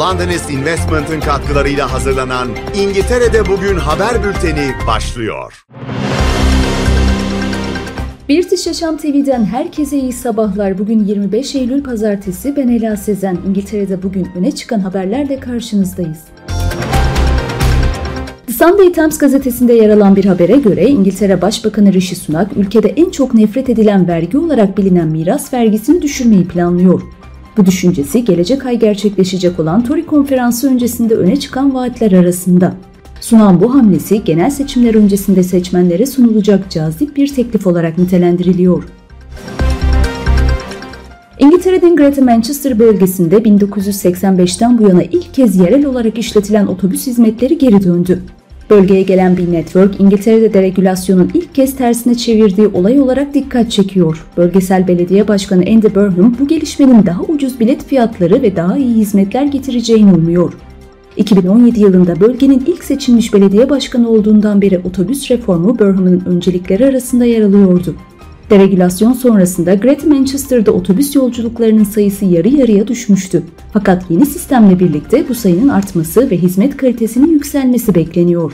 Londonist Investment'ın katkılarıyla hazırlanan İngiltere'de Bugün haber bülteni başlıyor. British Yaşam TV'den herkese iyi sabahlar. Bugün 25 Eylül Pazartesi. Ben Ela Sezen. İngiltere'de bugün öne çıkan haberlerle karşınızdayız. The Sunday Times gazetesinde yer alan bir habere göre İngiltere Başbakanı Rishi Sunak ülkede en çok nefret edilen vergi olarak bilinen miras vergisini düşürmeyi planlıyor. Bu düşüncesi gelecek ay gerçekleşecek olan Tory konferansı öncesinde öne çıkan vaatler arasında. Sunan bu hamlesi genel seçimler öncesinde seçmenlere sunulacak cazip bir teklif olarak nitelendiriliyor. İngiltere'nin Greater Manchester bölgesinde 1985'ten bu yana ilk kez yerel olarak işletilen otobüs hizmetleri geri döndü. Bölgeye gelen bir network İngiltere'de deregülasyonun ilk kez tersine çevirdiği olay olarak dikkat çekiyor. Bölgesel Belediye Başkanı Andy Burnham bu gelişmenin daha ucuz bilet fiyatları ve daha iyi hizmetler getireceğini umuyor. 2017 yılında bölgenin ilk seçilmiş belediye başkanı olduğundan beri otobüs reformu Burnham'ın öncelikleri arasında yer alıyordu. Deregülasyon sonrasında Greater Manchester'da otobüs yolculuklarının sayısı yarı yarıya düşmüştü. Fakat yeni sistemle birlikte bu sayının artması ve hizmet kalitesinin yükselmesi bekleniyor.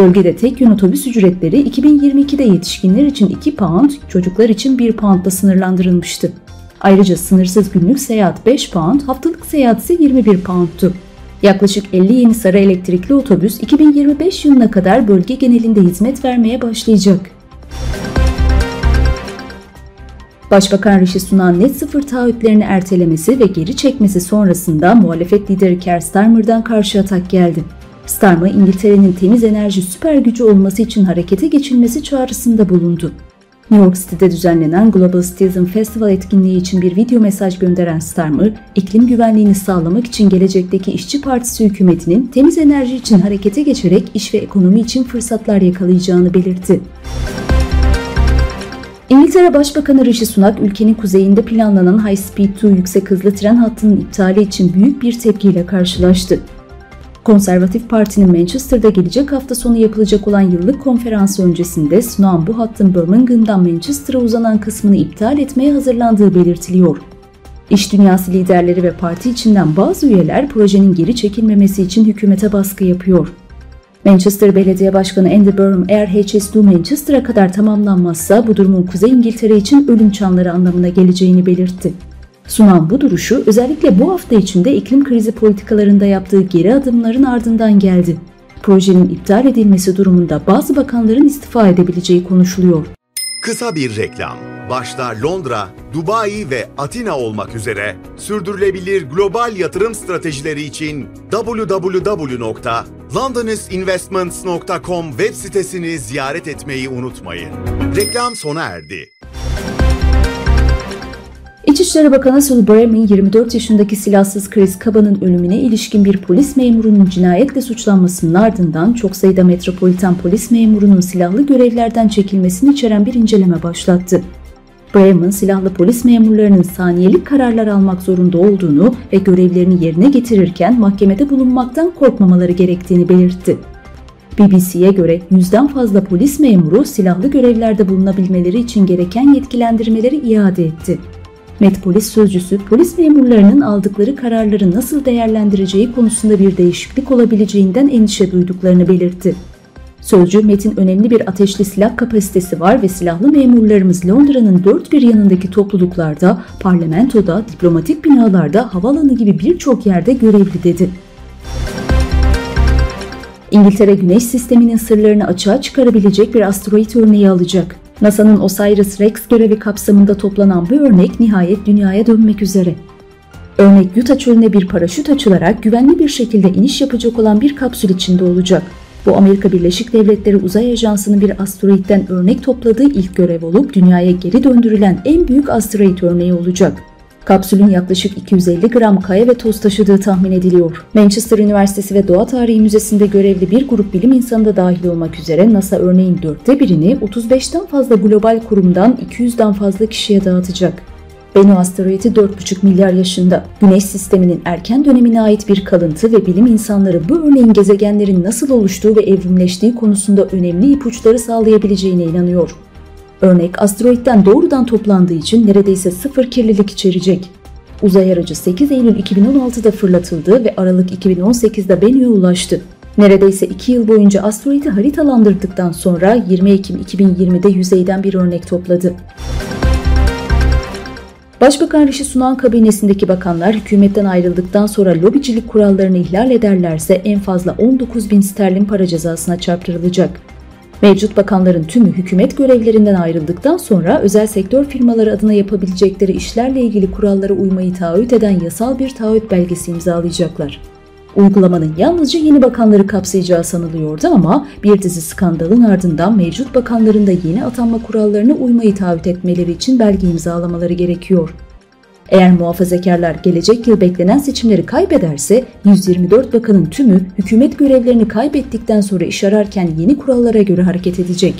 Bölgede tek yön otobüs ücretleri 2022'de yetişkinler için 2 pound, çocuklar için 1 poundla sınırlandırılmıştı. Ayrıca sınırsız günlük seyahat 5 pound, haftalık seyahat ise 21 pound'tu. Yaklaşık 50 yeni sarı elektrikli otobüs 2025 yılına kadar bölge genelinde hizmet vermeye başlayacak. Başbakan Rishi Sunak'ın net sıfır taahhütlerini ertelemesi ve geri çekmesi sonrasında muhalefet lideri Keir Starmer'dan karşı atak geldi. Starmer, İngiltere'nin temiz enerji süper gücü olması için harekete geçilmesi çağrısında bulundu. New York City'de düzenlenen Global Citizen Festival etkinliği için bir video mesaj gönderen Starmer, iklim güvenliğini sağlamak için gelecekteki İşçi Partisi hükümetinin temiz enerji için harekete geçerek iş ve ekonomi için fırsatlar yakalayacağını belirtti. İngiltere Başbakanı Rishi Sunak, ülkenin kuzeyinde planlanan High Speed 2 yüksek hızlı tren hattının iptali için büyük bir tepkiyle karşılaştı. Konservatif Parti'nin Manchester'da gelecek hafta sonu yapılacak olan yıllık konferansı öncesinde Sunak bu hattın Birmingham'dan Manchester'a uzanan kısmını iptal etmeye hazırlandığı belirtiliyor. İş dünyası liderleri ve parti içinden bazı üyeler projenin geri çekilmemesi için hükümete baskı yapıyor. Manchester Belediye Başkanı Andy Burnham eğer HS2 Manchester'a kadar tamamlanmazsa bu durumun Kuzey İngiltere için ölüm çanları anlamına geleceğini belirtti. Sunan bu duruşu özellikle bu hafta içinde iklim krizi politikalarında yaptığı geri adımların ardından geldi. Projenin iptal edilmesi durumunda bazı bakanların istifa edebileceği konuşuluyor. Kısa bir reklam. Başta Londra, Dubai ve Atina olmak üzere sürdürülebilir global yatırım stratejileri için www.londonistinvestments.com web sitesini ziyaret etmeyi unutmayın. Reklam sona erdi. İçişleri Bakanı Sue Bremen 24 yaşındaki silahsız Chris Kaba'nın ölümüne ilişkin bir polis memurunun cinayetle suçlanmasının ardından çok sayıda metropolitan polis memurunun silahlı görevlerden çekilmesini içeren bir inceleme başlattı. Bremen, silahlı polis memurlarının saniyelik kararlar almak zorunda olduğunu ve görevlerini yerine getirirken mahkemede bulunmaktan korkmamaları gerektiğini belirtti. BBC'ye göre yüzden fazla polis memuru silahlı görevlerde bulunabilmeleri için gereken yetkilendirmeleri iade etti. Met Polis Sözcüsü polis memurlarının aldıkları kararları nasıl değerlendireceği konusunda bir değişiklik olabileceğinden endişe duyduklarını belirtti. Sözcü Met'in önemli bir ateşli silah kapasitesi var ve silahlı memurlarımız Londra'nın dört bir yanındaki topluluklarda, parlamentoda, diplomatik binalarda, havalanı gibi birçok yerde görevli dedi. İngiltere Güneş Sistemi'nin sırlarını açığa çıkarabilecek bir asteroid örneği alacak. NASA'nın OSIRIS-REx görevi kapsamında toplanan bu örnek nihayet dünyaya dönmek üzere. Örnek Utah çölüne bir paraşüt açılarak güvenli bir şekilde iniş yapacak olan bir kapsül içinde olacak. Bu Amerika Birleşik Devletleri Uzay Ajansı'nın bir asteroitten örnek topladığı ilk görev olup dünyaya geri döndürülen en büyük asteroid örneği olacak. Kapsülün yaklaşık 250 gram kaya ve toz taşıdığı tahmin ediliyor. Manchester Üniversitesi ve Doğa Tarihi Müzesi'nde görevli bir grup bilim insanı da dahil olmak üzere NASA örneğin dörtte birini 35'ten fazla global kurumdan 200'den fazla kişiye dağıtacak. Bennu asteroidi 4,5 milyar yaşında. Güneş sisteminin erken dönemine ait bir kalıntı ve bilim insanları bu örneğin gezegenlerin nasıl oluştuğu ve evrimleştiği konusunda önemli ipuçları sağlayabileceğine inanıyor. Örnek asteroitten doğrudan toplandığı için neredeyse sıfır kirlilik içerecek. Uzay aracı 8 Eylül 2016'da fırlatıldı ve Aralık 2018'de Bennu'ya ulaştı. Neredeyse 2 yıl boyunca asteroidi haritalandırdıktan sonra 20 Ekim 2020'de yüzeyden bir örnek topladı. Başbakan Rishi Sunak kabinesindeki bakanlar hükümetten ayrıldıktan sonra lobicilik kurallarını ihlal ederlerse en fazla 19 bin sterlin para cezasına çarptırılacak. Mevcut bakanların tümü hükümet görevlerinden ayrıldıktan sonra özel sektör firmaları adına yapabilecekleri işlerle ilgili kurallara uymayı taahhüt eden yasal bir taahhüt belgesi imzalayacaklar. Uygulamanın yalnızca yeni bakanları kapsayacağı sanılıyordu ama bir dizi skandalın ardından mevcut bakanların da yeni atanma kurallarına uymayı taahhüt etmeleri için belge imzalamaları gerekiyor. Eğer muhafazakarlar gelecek yıl beklenen seçimleri kaybederse 124 bakanın tümü hükümet görevlerini kaybettikten sonra iş ararken yeni kurallara göre hareket edecek.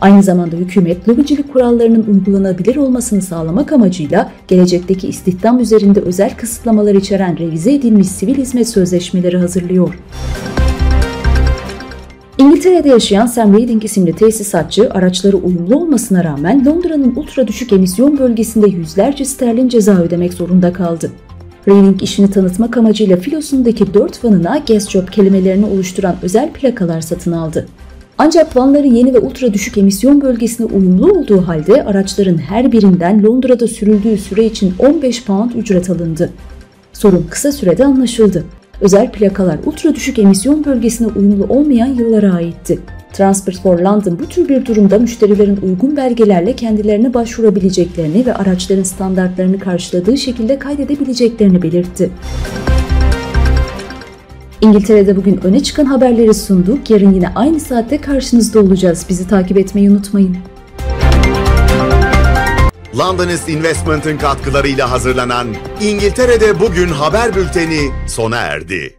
Aynı zamanda hükümet lobicilik kurallarının uygulanabilir olmasını sağlamak amacıyla gelecekteki istihdam üzerinde özel kısıtlamalar içeren revize edilmiş sivil hizmet sözleşmeleri hazırlıyor. İngiltere'de yaşayan Sam Reading isimli tesisatçı araçları uyumlu olmasına rağmen Londra'nın ultra düşük emisyon bölgesinde yüzlerce sterlin ceza ödemek zorunda kaldı. Reading işini tanıtmak amacıyla filosundaki dört vanına gas job kelimelerini oluşturan özel plakalar satın aldı. Ancak vanları yeni ve ultra düşük emisyon bölgesine uyumlu olduğu halde araçların her birinden Londra'da sürüldüğü süre için 15 pound ücret alındı. Sorun kısa sürede anlaşıldı. Özel plakalar ultra düşük emisyon bölgesine uyumlu olmayan yıllara aitti. Transport for London bu tür bir durumda müşterilerin uygun belgelerle kendilerine başvurabileceklerini ve araçların standartlarını karşıladığı şekilde kaydedebileceklerini belirtti. İngiltere'de bugün öne çıkan haberleri sunduk. Yarın yine aynı saatte karşınızda olacağız. Bizi takip etmeyi unutmayın. Londonist Investment'ın katkılarıyla hazırlanan İngiltere'de Bugün haber bülteni sona erdi.